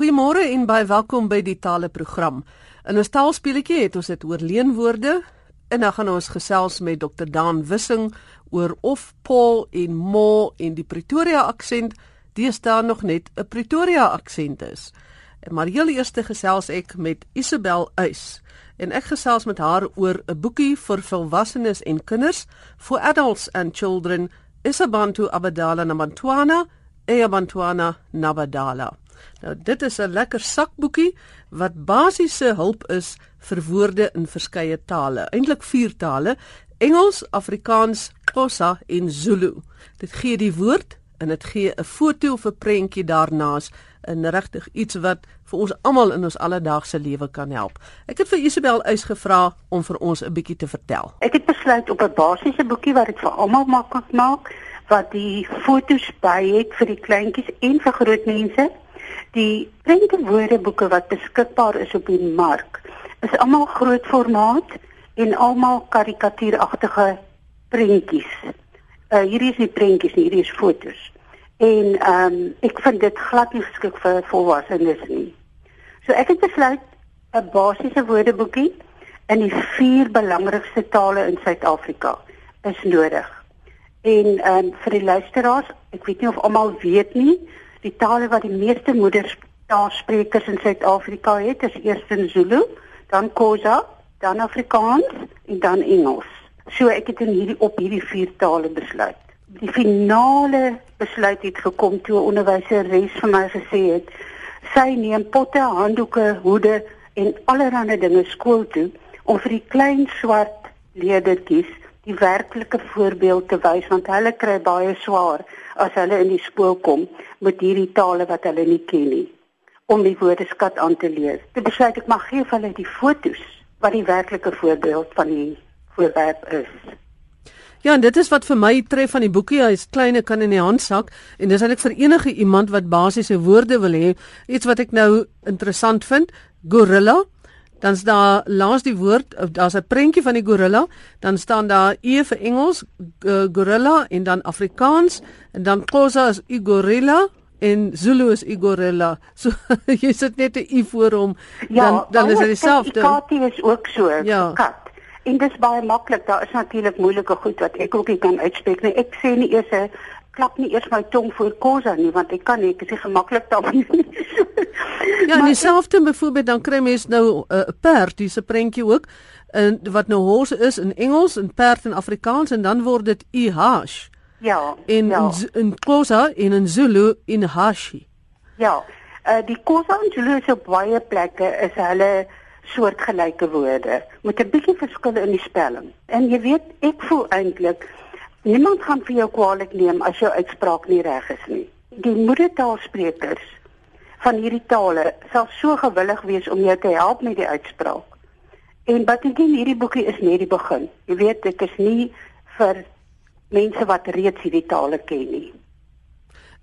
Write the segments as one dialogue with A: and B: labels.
A: Goeiemôre en baie welkom by die Tale program. In ons taalspeletjie het ons dit oor leenwoorde en dan gaan ons gesels met Dr. Daan Wissing oor of Paul en Mo en die Pretoria aksent deesdae nog net 'n Pretoria aksent is. Maar heel eers gesels ek met Isabel Uys en ek gesels met haar oor 'n boekie vir volwassenes en kinders for adults and children Isabantu Abadala Namantwana Eyabantwana Nabadala. Nou dit is 'n lekker sakboekie wat basiese hulp is vir woorde in verskeie tale, eintlik vier tale: Engels, Afrikaans, Xhosa en Zulu. Dit gee die woord en dit gee 'n foto of 'n prentjie daarnaas en regtig iets wat vir ons almal in ons alledaagse lewe kan help. Ek het vir Isabel uitgevra om vir ons 'n bietjie te vertel.
B: Ek het besluit op 'n basiese boekie wat dit vir almal maklik maak wat die foto's by het vir die kleintjies en vir groot mense Die prente woordeboeke wat beskikbaar is op die mark is almal groot formaat en almal karikatuuragtige prentjies. Uh hierdie is nie prentjies nie, hierdie is fotos. En ehm um, ek vind dit glad nie geskik vir volwassenes nie. So ek het besluit 'n basiese woordeboekie in die vier belangrikste tale in Suid-Afrika is nodig. En ehm um, vir die luisteraars, ek weet nie of almal weet nie, die tale wat die meeste moeders taalsprekers in Suid-Afrika het, is eers in Zulu, dan Xhosa, dan Afrikaans en dan Engels. So ek het in hierdie op hierdie vier tale besluit. Die finale besluit het gekom toe 'n onderwyseres vir my gesê het sy neem potte, handdoeke, hoede en allerlei dinge skool toe om vir die klein swart leerdertjies die werklike voorbeeld te wys want hulle kry baie swaar as hulle in die skool kom met hierdie tale wat hulle nie ken nie om die woordeskat aan te lees. Dit besluit ek mag gee vir hulle die fotos wat die werklike voorbeeld van die voorwerp is.
A: Ja, en dit is wat vir my tref van die boekie, hy's klein en kan in die handsak en dis eintlik vir enige iemand wat basiese woorde wil hê, iets wat ek nou interessant vind, gorilla dan is daar langs die woord daar's 'n prentjie van die gorilla, dan staan daar E vir Engels, gorilla en dan Afrikaans en dan Xhosa is igorilla en Zulu is igorilla. So jy sit net 'n i voor hom,
B: ja,
A: dan dan is dit dieselfde.
B: Katie is ook so, ja. kat. En dis baie maklik. Daar is natuurlik moeilike goed wat ek ook nie kan uitspreek nie. Ek sê nie eers 'n klap nie eers my tong voor kosa nie want ek kan nie, ek is nie gemaklik daarmee nie.
A: ja, en dieselfde byvoorbeeld dan kry mens nou 'n uh, perd, dis 'n prentjie ook en wat nou horse is in Engels en perd in Afrikaans en dan word dit ihash.
B: Ja.
A: In
B: ja.
A: in Xhosa en in Zulu in hashi.
B: Ja. Uh, die Xhosa en Zulu is op baie plekke is hulle soortgelyke woorde met 'n bietjie verskil in die spelling. En jy weet, ek voel eintlik Niemand gaan vir jou kwaadlik neem as jou uitspraak nie reg is nie. Die moedertaalsprekers van hierdie tale sal so gewillig wees om jou te help met die uitspraak. En wat ek in hierdie boekie is net die begin. Jy weet, dit is nie vir mense wat reeds hierdie tale ken nie.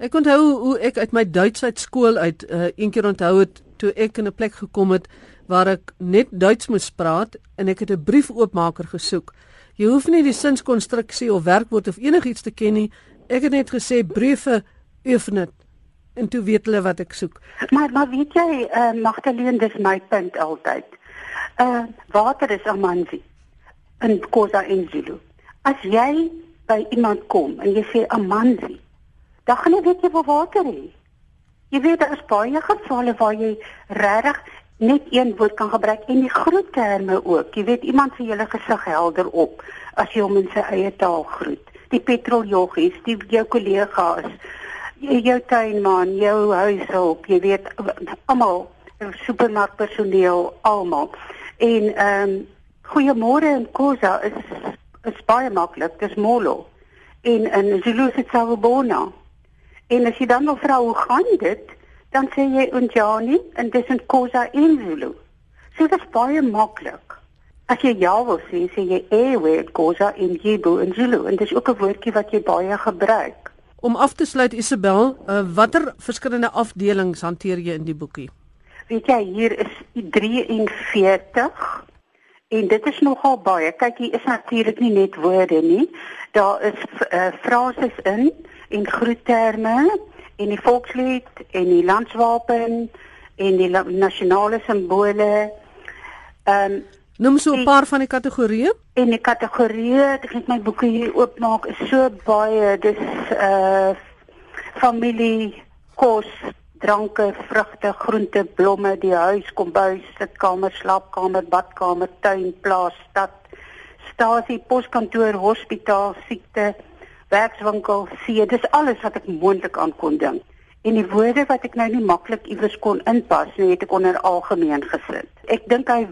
A: Ek onthou hoe ek uit my Duits uit skool uit uh, een keer onthou het toe ek in 'n plek gekom het waar ek net Duits moes praat en ek het 'n briefoopmaker gesoek. Jy hoef nie die sinskonstruksie of werkwoord of enigiets te ken nie. Ek het net gesê briewe oefen dit en toe weet hulle wat ek soek.
B: Maar maar weet jy, uh, Magdalene, dis my punt altyd. Uh water is amanzi in Khoza en Zulu. As jy by iemand kom en jy sê amanzi, dan gaan jy weet jy waar water is. Jy weet daar is baie gevalle waar jy regtig net een woord kan gebruik en die groot terme ook. Jy weet iemand vir julle gesig helder op as jy hom in sy eie taal groet. Die petroljoggies, die jou kollegas, jou tuinman, jou huishulp, jy weet almal, supermarkpersoneel, almal. En ehm um, goeiemôre in Khoza is is baie maklik. Dis molo. En in Zulu dit sawubona. En as jy dan nog vra hoe gaan dit? Dan sê jy Unjani en dis in Khoza en Zulu. So dit is baie maklik. As jy ja wil sê, sê jy ewe Khoza en Yibu en Zulu en dis ook 'n woordjie wat jy baie gebruik.
A: Om af te sluit Isabel, uh, watter verskillende afdelings hanteer jy in die boekie?
B: Weet jy, hier is 43 en dit is nogal baie. Kyk, hier is natuurlik nie net woorde nie. Daar is uh, frases in en groetterme en die volkslied en die landswapen en die nasionale simbole. Ehm um,
A: Noem so 'n paar van die kategorieë.
B: En die kategorieë, ek het my boeke hier oopmaak, is so baie. Dis uh familie, kos, dranke, vrugte, groente, blomme, die huis, kombuis, sitkamer, slaapkamer, badkamer, tuin, plaas, stad, stasie, poskantoor, hospitaal, siekte, werkswinkel, see. Dis alles wat ek moontlik aan kon dink. En die woorde wat ek nou nie maklik iewers kon inpas nie, het ek onder algemeen gesit. Ek dink hy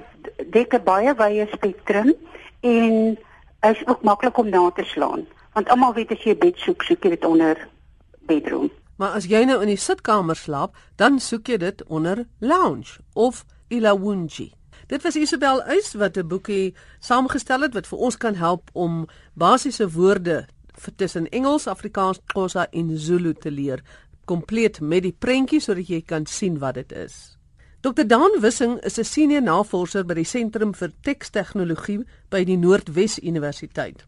B: dek 'n baie wye spektrum en hy's ook maklik om na te slaan. Want almal weet as jy 'n bed soek, soek jy dit onder bedroom.
A: Maar as jy nou in die sitkamer slaap, dan soek jy dit onder lounge of ilawunji. Dit was Isabel Uys wat 'n boekie saamgestel het wat vir ons kan help om basiese woorde tussen Engels, Afrikaans, Xhosa en Zulu te leer, kompleet met die prentjie sodat jy kan sien wat dit is. Dr. Dan Wissing is 'n senior navorser by die Sentrum vir Tekstegnologie by die Noordwes Universiteit.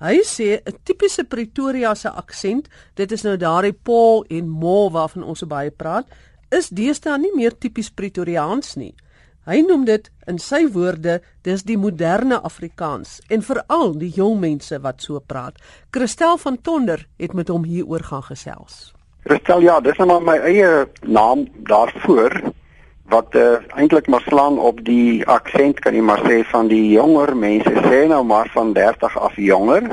A: Hy sê 'n tipiese Pretoria se aksent, dit is nou daardie Paul en Mo waarvan ons so baie praat, is deesdae nie meer tipies Pretoriaans nie. Hy noem dit in sy woorde, dis die moderne Afrikaans en veral die jong mense wat so praat. Christel van Tonder het met hom hieroor gaan gesels.
C: Christel, ja, dis nou my eie naam daarvoor wat uh, eintlik maar slaan op die aksent kan jy maar sê van die jonger mense sê nou maar van 30 af jonger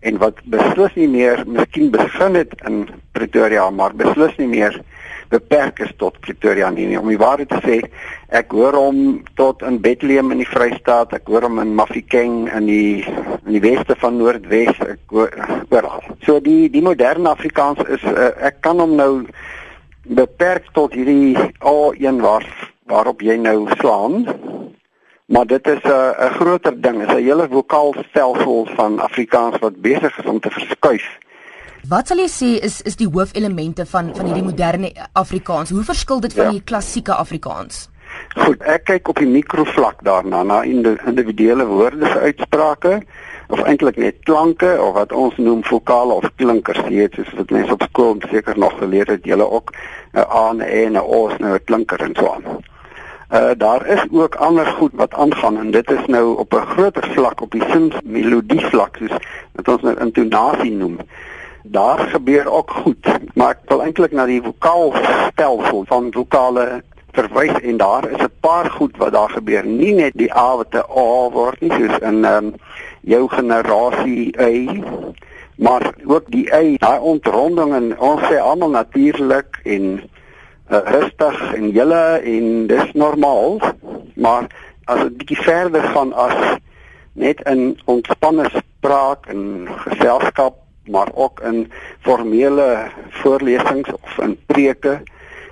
C: en wat beslis nie meer miskien begin het in Pretoria maar beslis nie meer beperk is tot Pretoria nie. om die waarheid te sê ek hoor hom tot in Bethlehem in die Vrystaat ek hoor hom in Mafikeng in die in die weste van Noordwes ek hoor oral so die die moderne Afrikaans is uh, ek kan hom nou beperk tot hierdie A1 waar waarop jy nou slaan. Maar dit is 'n 'n groter ding, is 'n hele vokaalstelsel van Afrikaans wat besig is om te verskuif.
D: Wat sal jy sê is is die hoofelemente van van hierdie moderne Afrikaans? Hoe verskil dit van ja. die klassieke Afrikaans?
C: Goed, ek kyk op die mikrovlak daarna na individuele woorde se uitsprake of eintlik net klanke of wat ons noem vokale of klinkers jy weet soos wat mense op skool seker nog geleer het julle ook 'n a en 'n e en 'n o is nou 'n klinker en so aan. Uh daar is ook ander goed wat aangaan en dit is nou op 'n groter vlak op die sin melodie vlak soos wat ons nou intonasie noem. Daar gebeur ook goed, maar ek wil eintlik na die vokaalstelsel van vokale verwys en daar is 'n paar goed wat daar gebeur. Nie net die a wat 'n a word nie soos in ehm um, jou generasie Y maar ook die Y daai ontronding en ons sê almal natuurlik en uh, rustig en julle en dis normaal maar as dit bietjie verder gaan as net in ontspanne spraak en geselskap maar ook in formele voorlesings of in preke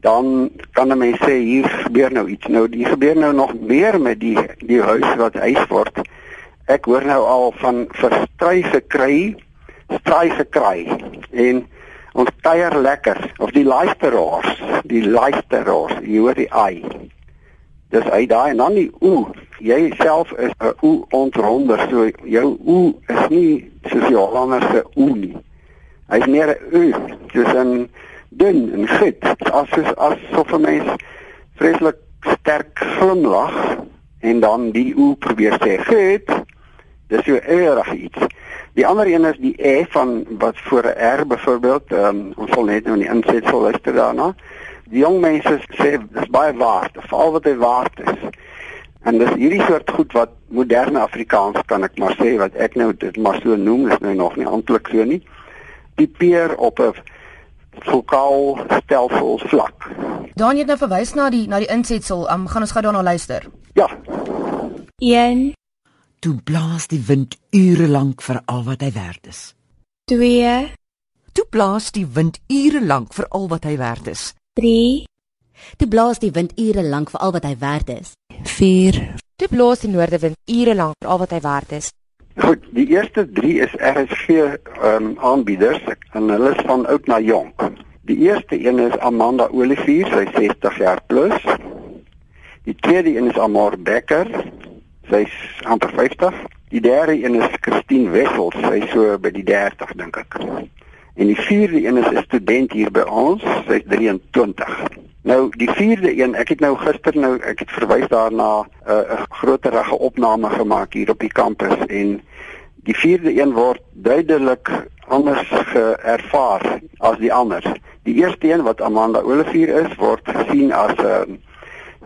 C: dan kan 'n mens sê hier gebeur nou iets nou die gebeur nou nog meer met die die huis wat huis word ek hoor nou al van verstry gekry, stry gekry en ons kuier lekker of die luisteraars, die luisteraars, jy hoor die ai. Dis hy daai en dan die o. Jy self is 'n o ontronder, so jou o is nie soos die Hollandse o nie. Hy's meer 'n u, dis 'n dun en fit, as as as so vir my vreeslik sterk glimlag en dan die o probeer sê, "Goed." Dis so erg iets. Die ander een is die e van wat voor 'n r byvoorbeeld, um, ons sal net nou in die insetsel luister daarna. Die jong mense sê dis baie waard, veral wat hy waard is. En dis hierdie soort goed wat moderne Afrikaans kan ek maar sê wat ek nou dit maar so noem, is nou nog nie amptelik so nie. Die peer op 'n vokaal stelsel vlak.
D: Dan het nou verwys na die na die insetsel, um, gaan ons gou daarna luister.
C: Ja.
E: 1
F: Toe blaas die wind ure lank vir al wat hy werd is.
E: 2
F: Toe blaas die wind ure lank vir al wat hy werd is.
E: 3
G: Toe blaas die wind ure lank vir al wat hy werd is.
E: 4
H: Toe blaas die noordewind ure lank vir al wat hy werd is.
C: Goed, die eerste 3 is RSG ehm um, aanbieders en hulle is van oud na jonk. Die eerste een is Amanda Olivier, sy 60 jaar plus. Die tweede een is Amor Becker, Sy's amper 50. Die derde een is Christine Wessels, sy's so by die 30 dink ek. En die vierde een is 'n student hier by ons, sy's 23. Nou die vierde een, ek het nou gister nou ek het verwys daarna 'n uh, groterige opname gemaak hier op die kampus en die vierde een word duidelik anders geervaar as die ander. Die eerste een wat Amanda Olivier is, word gesien as 'n uh,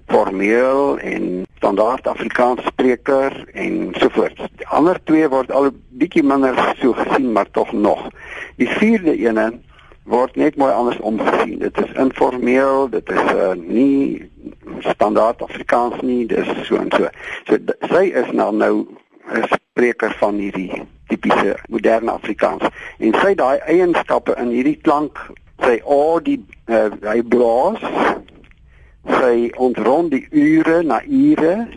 C: formeel en standaard Afrikaans spreker en so voort. Die ander twee word al bietjie minder so gesien, maar tog nog. Die vierde ene word net mooi anders omgesien. Dit is informeel, dit is uh, nie standaard Afrikaans nie, dis so en so. So sy is nou nou 'n spreker van hierdie tipiese moderne Afrikaans. En sy daai eienskappe in hierdie klank, sy o die uh, hy blaas sy ontrond die ure na ure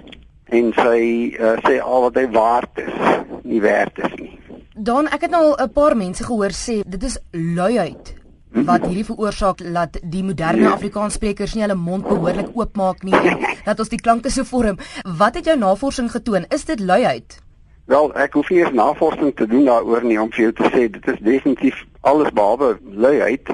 C: en sy uh, sê al wat hy waard is, nie werd is nie.
D: Dan ek het nou 'n paar mense gehoor sê dit is luiheid wat hierdie veroorsaak dat die moderne. Afrikaanssprekers nie hulle mond behoorlik oopmaak nie en dat ons die klanke so vorm. Wat het jou navorsing getoon? Is dit luiheid?
C: Wel, ek hoef nie eens navorsing te doen daaroor nie om vir jou te sê dit is definitief alles behalwe luiheid.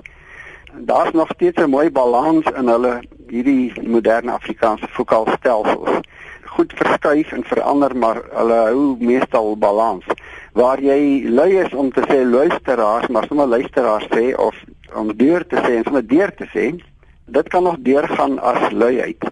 C: Daar's nog steeds 'n mooi balans in hulle hierdie moderne Afrikaanse vokaalstelsels. Goed verskuif en verander, maar hulle hou meestal balans. Waar jy lui is om te sê luisteraars, maar sommer luisteraars sê of om deur te sê en sommer deur te sê, dit kan nog deurgaan as luiheid.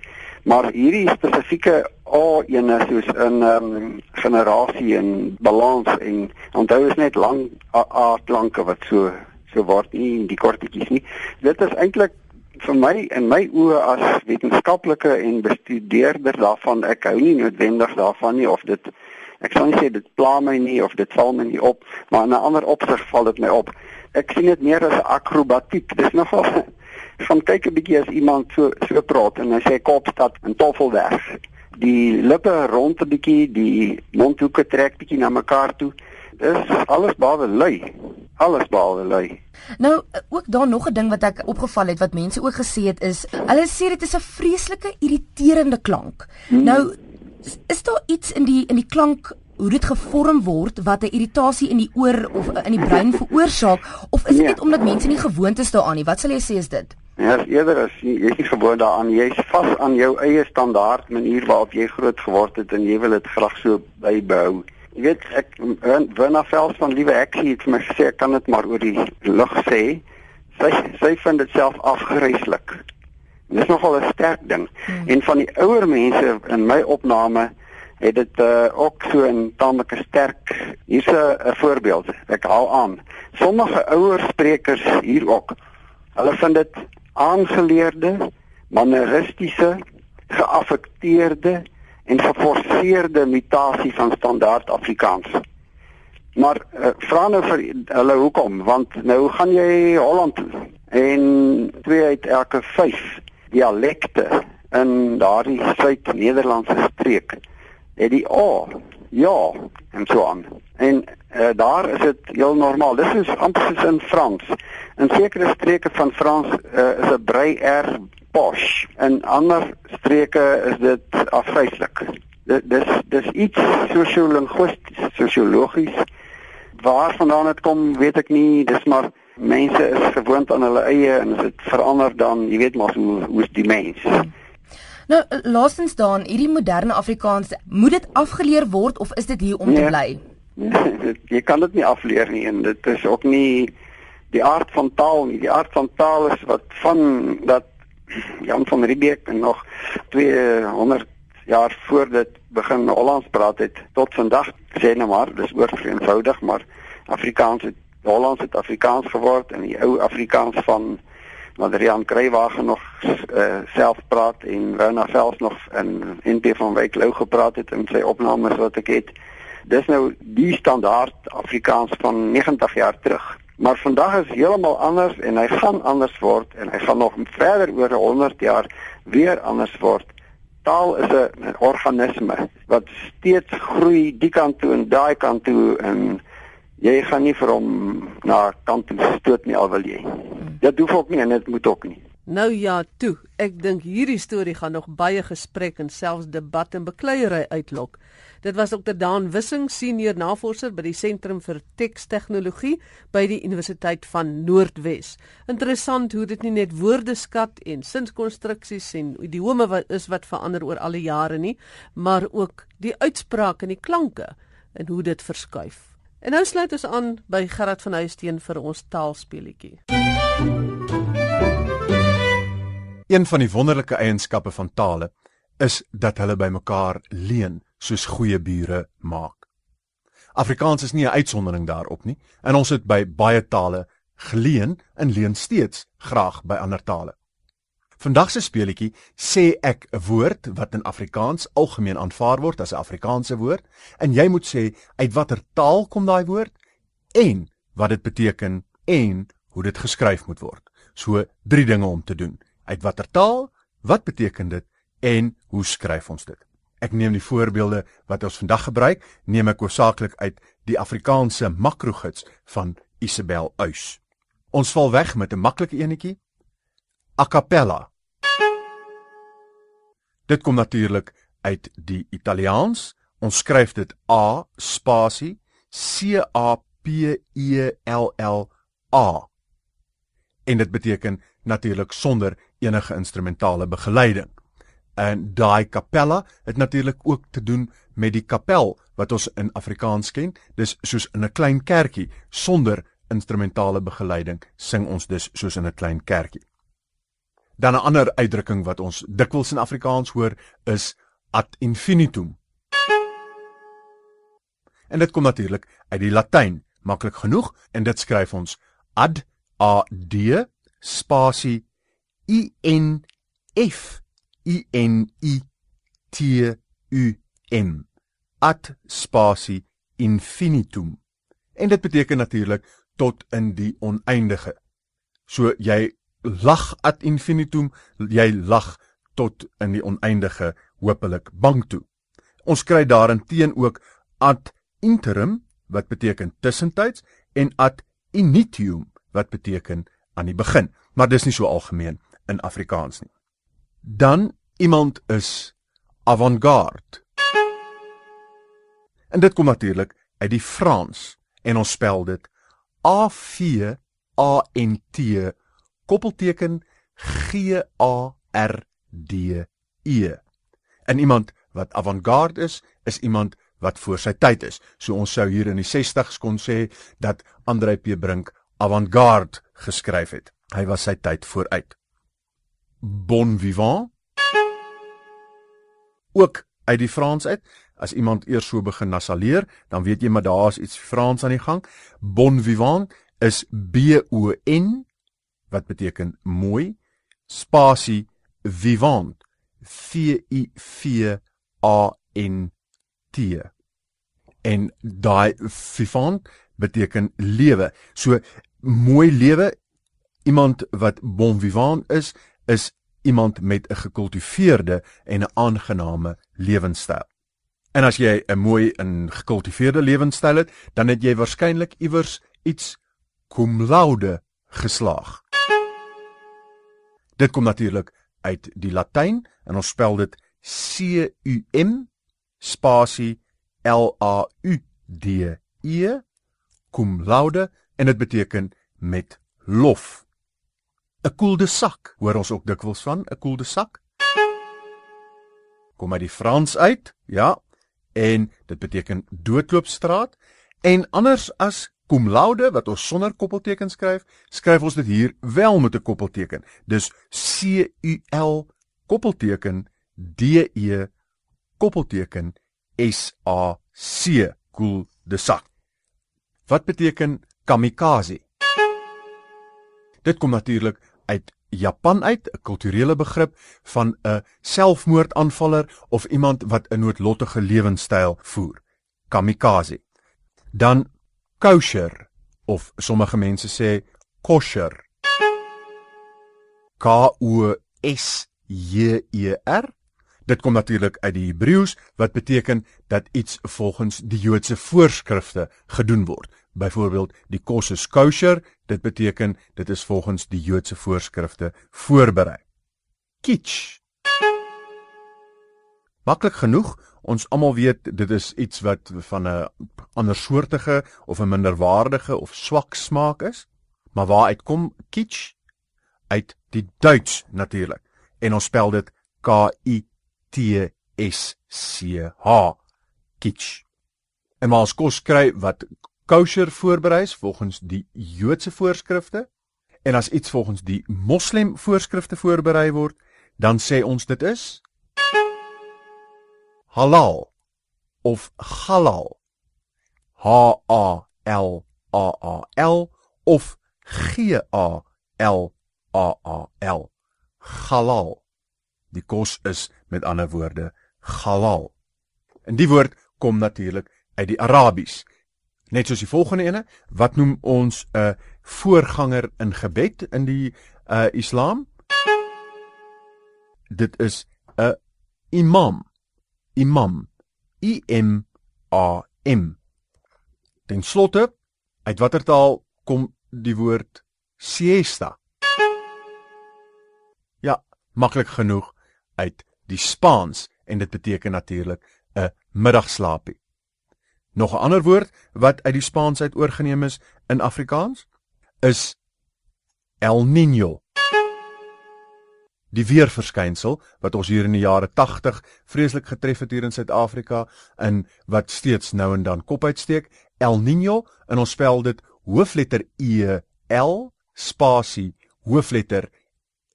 C: Maar hierdie spesifieke A ene soos in ehm um, generasie en balans en onthou is net lang A klanke wat so so word nie die kortetjies nie. Dit is eintlik vir my in my oë as wetenskaplike en bestudeerder daarvan ek hou nie noodwendig daarvan nie of dit ek sou nie sê dit pla my nie of dit val my nie op maar in 'n ander opsig val dit my op. Ek sien dit meer as 'n akrobatiek. Dis nogal van kyk 'n bietjie as iemand so so praat en hy sê Kaapstad en Toffelberg die lippe rond 'n bietjie die mondhoeke trek bietjie na mekaar toe. Dis alles behalwe lui. Alles behalwe lui.
D: Nou ook daar nog 'n ding wat ek opgeval het wat mense ook gesê het is hulle sê dit is 'n vreeslike irriterende klank. Hmm. Nou is daar iets in die in die klank hoe dit gevorm word wat 'n irritasie in die oor of in die brein veroorsaak of is dit nee. net omdat mense nie gewoond is daaraan nie? Wat sal jy sê is dit?
C: Ja, is eerder as jy is nie gewoond daaraan jy is vas aan jou eie standaard manier waarop jy groot geword het en jy wil dit graag so bybehou. Jy weet ek Werner Vels van Liewe Eksie het my gesê ek kan dit maar oor die lug sê. Sy sy vind dit self afgryslik. Dit is nogal 'n sterk ding. Hmm. En van die ouer mense in my opname het dit uh, ook so 'n tamelike sterk hier's 'n voorbeeld. Ek haal aan. Sommige ouer sprekers hier ook. Hulle vind dit aangeleerde, maneristiese, geaffekteerde en geforseerde mutasie van standaard Afrikaans. Maar uh, vra nou vir hulle hoekom? Want nou gaan jy Holland en twee uit elke 5 dialekte in daardie Suid-Nederlandse streek het die A, ja, en so aan. En uh, daar is dit heel normaal. Dis is amper soos in Frans. In sekere streke van Frans uh, is 'n brei R posh. In ander streke is dit afgryslik. Dit dis dis iets sosio-linguisties, sosiologies. Waar vandaan dit kom, weet ek nie. Dis maar mense is gewoond aan hulle eie en as dit verander dan, jy weet maar hoe hoe's die mens.
D: Nou, laastens dan, hierdie moderne Afrikaans, moet dit afgeleer word of is dit hier om nee, te bly?
C: Nee, jy kan dit nie afleer nie en dit is ook nie die aard van taal nie. Die aard van taal is wat van dat Jan van Riebeeck en nog 200 jaar voor dit begin Hollands praat het tot vandag sê nou maar dis oorveenvoudig maar Afrikaans het Hollands het Afrikaans geword en die ou Afrikaans van Adrian Kruiwagen nog uh, self praat en Werner Vels nog in NP van Wyk Lou gepraat het in sy opnames wat ek het dis nou die standaard Afrikaans van 90 jaar terug Maar vandag is heeltemal anders en hy gaan anders word en hy gaan nog verder oor 100 jaar weer anders word. Taal is 'n organisme wat steeds groei die kant toe en daai kant toe en jy gaan nie vir hom na kant toe stoot nie al wil jy. Dit hoef ook nie en dit moet ook nie.
A: Nou ja, toe. Ek dink hierdie storie gaan nog baie gesprek en selfs debat en bekleierery uitlok. Dit was Dr. Daan Wissing, senior navorser by die Sentrum vir Tekstegnologie by die Universiteit van Noordwes. Interessant hoe dit nie net woordeskat en sinskonstruksies en idiome wat is wat verander oor al die jare nie, maar ook die uitspraak en die klanke en hoe dit verskuif. En nou sluit ons aan by Gerard van Huisteen vir ons taalspeletjie.
I: Een van die wonderlike eienskappe van tale is dat hulle by mekaar leen soos goeie bure maak. Afrikaans is nie 'n uitsondering daarop nie en ons het by baie tale geleen en leen steeds graag by ander tale. Vandag se speletjie sê ek 'n woord wat in Afrikaans algemeen aanvaar word as 'n Afrikaanse woord en jy moet sê uit watter taal kom daai woord en wat dit beteken en hoe dit geskryf moet word. So drie dinge om te doen uit watter taal, wat beteken dit en hoe skryf ons dit? Ek neem die voorbeelde wat ons vandag gebruik, neem ek oorsaaklik uit die Afrikaanse makrogids van Isabel Uys. Ons val weg met 'n maklike enetjie. A cappella. Dit kom natuurlik uit die Italiaans. Ons skryf dit A spasie C A P E L L A. En dit beteken natuurlik sonder enige instrumentale begeleiding. En daai kapella het natuurlik ook te doen met die kapel wat ons in Afrikaans ken. Dis soos in 'n klein kerkie sonder instrumentale begeleiding sing ons dus soos in 'n klein kerkie. Dan 'n ander uitdrukking wat ons dikwels in Afrikaans hoor is ad infinitum. En dit kom natuurlik uit die Latyn, maklik genoeg en dit skryf ons ad a d spasie I N F I N I T U M at spasie infinitum. En dit beteken natuurlik tot in die oneindige. So jy lag ad infinitum, jy lag tot in die oneindige, hopelik bang toe. Ons kry daarin ook ad interim wat beteken tussentyds en ad initium wat beteken aan die begin, maar dis nie so algemeen in Afrikaans nie. Dan iemand is avant-garde. En dit kom natuurlik uit die Frans en ons spel dit A V A N T koppelteken G A R D E. En iemand wat avant-garde is, is iemand wat voor sy tyd is. So ons sou hier in die 60s kon sê dat Andrei P Brink avant-garde geskryf het. Hy was sy tyd vooruit bon vivant ook uit die Frans uit as iemand eers so begin nasaleer dan weet jy maar daar's iets Frans aan die gang bon vivant is b o n wat beteken mooi spasie vivant v i v a n t en daai vivant beteken lewe so mooi lewe iemand wat bon vivant is is iemand met 'n gekultiveerde en 'n aangename lewenstyl. En as jy 'n mooi en gekultiveerde lewenstyl het, dan het jy waarskynlik iewers iets cum laude geslaag. Dit kom natuurlik uit die Latyn en ons spel dit C U M spasie L A U D E cum laude en dit beteken met lof. 'n koelde sak, hoor ons ook dikwels van, 'n koelde sak. Kom uit die Frans uit, ja, en dit beteken doodloopstraat en anders as cum laude wat ons sonder koppelteken skryf, skryf ons dit hier wel met 'n koppelteken. Dis C U L koppelteken D E koppelteken S A C, koel de sak. Wat beteken kamikaze? Dit kom natuurlik uit Japan uit, 'n kulturele begrip van 'n selfmoordaanvaller of iemand wat 'n noodlottige lewenstyl voer. Kamikaze. Dan kosher of sommige mense sê kosher. K O S J E R. Dit kom natuurlik uit die Hebreëus wat beteken dat iets volgens die Joodse voorskrifte gedoen word. Byvoorbeeld, die kos is kosher, dit beteken dit is volgens die Joodse voorskrifte voorberei. Kitsch. Maklik genoeg, ons almal weet dit is iets wat van 'n andersoortige of 'n minderwaardige of swak smaak is. Maar waar uitkom kitsch? Uit die Duits natuurlik. En ons spel dit K I T S C H kitsch. En maar as kos kry wat kosher voorberei is volgens die Joodse voorskrifte en as iets volgens die Moslem voorskrifte voorberei word, dan sê ons dit is halal of halal. H A L A A L of G A L A A L. Halal. Die kos is met ander woorde halal. En die woord kom natuurlik uit die Arabies. Net soos die volgende ene, wat noem ons 'n voorganger in gebed in die uh Islam? Dit is 'n imam. Imam. I M A M. Ten slotte, uit watter taal kom die woord siesta? Ja, maklik genoeg uit die Spaans en dit beteken natuurlik 'n middagslaapie. Nog 'n ander woord wat uit die Spaans uit oorgeneem is in Afrikaans is El Niño. Die weerverskynsel wat ons hier in die jare 80 vreeslik getref het hier in Suid-Afrika en wat steeds nou en dan kop uitsteek, El Niño en ons spel dit hoofletter E L spasie hoofletter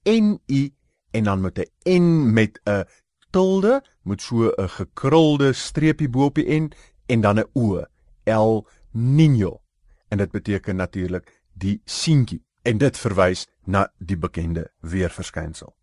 I: N I en dan met 'n N met 'n tilde met so 'n gekrulde streepie bo op die N en dan 'n O El Niño. En dit beteken natuurlik die seentjie en dit verwys na die bekende weerverskynsel.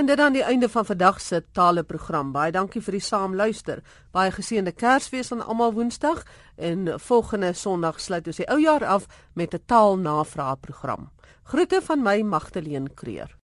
A: En dit aan die einde van vandag se taleprogram. Baie dankie vir die saamluister. Baie geseënde Kersfees aan almal Woensdag en volgende Sondag sluit ons die ou jaar af met 'n taalnavraag program. Groete van my Magdalene Creer.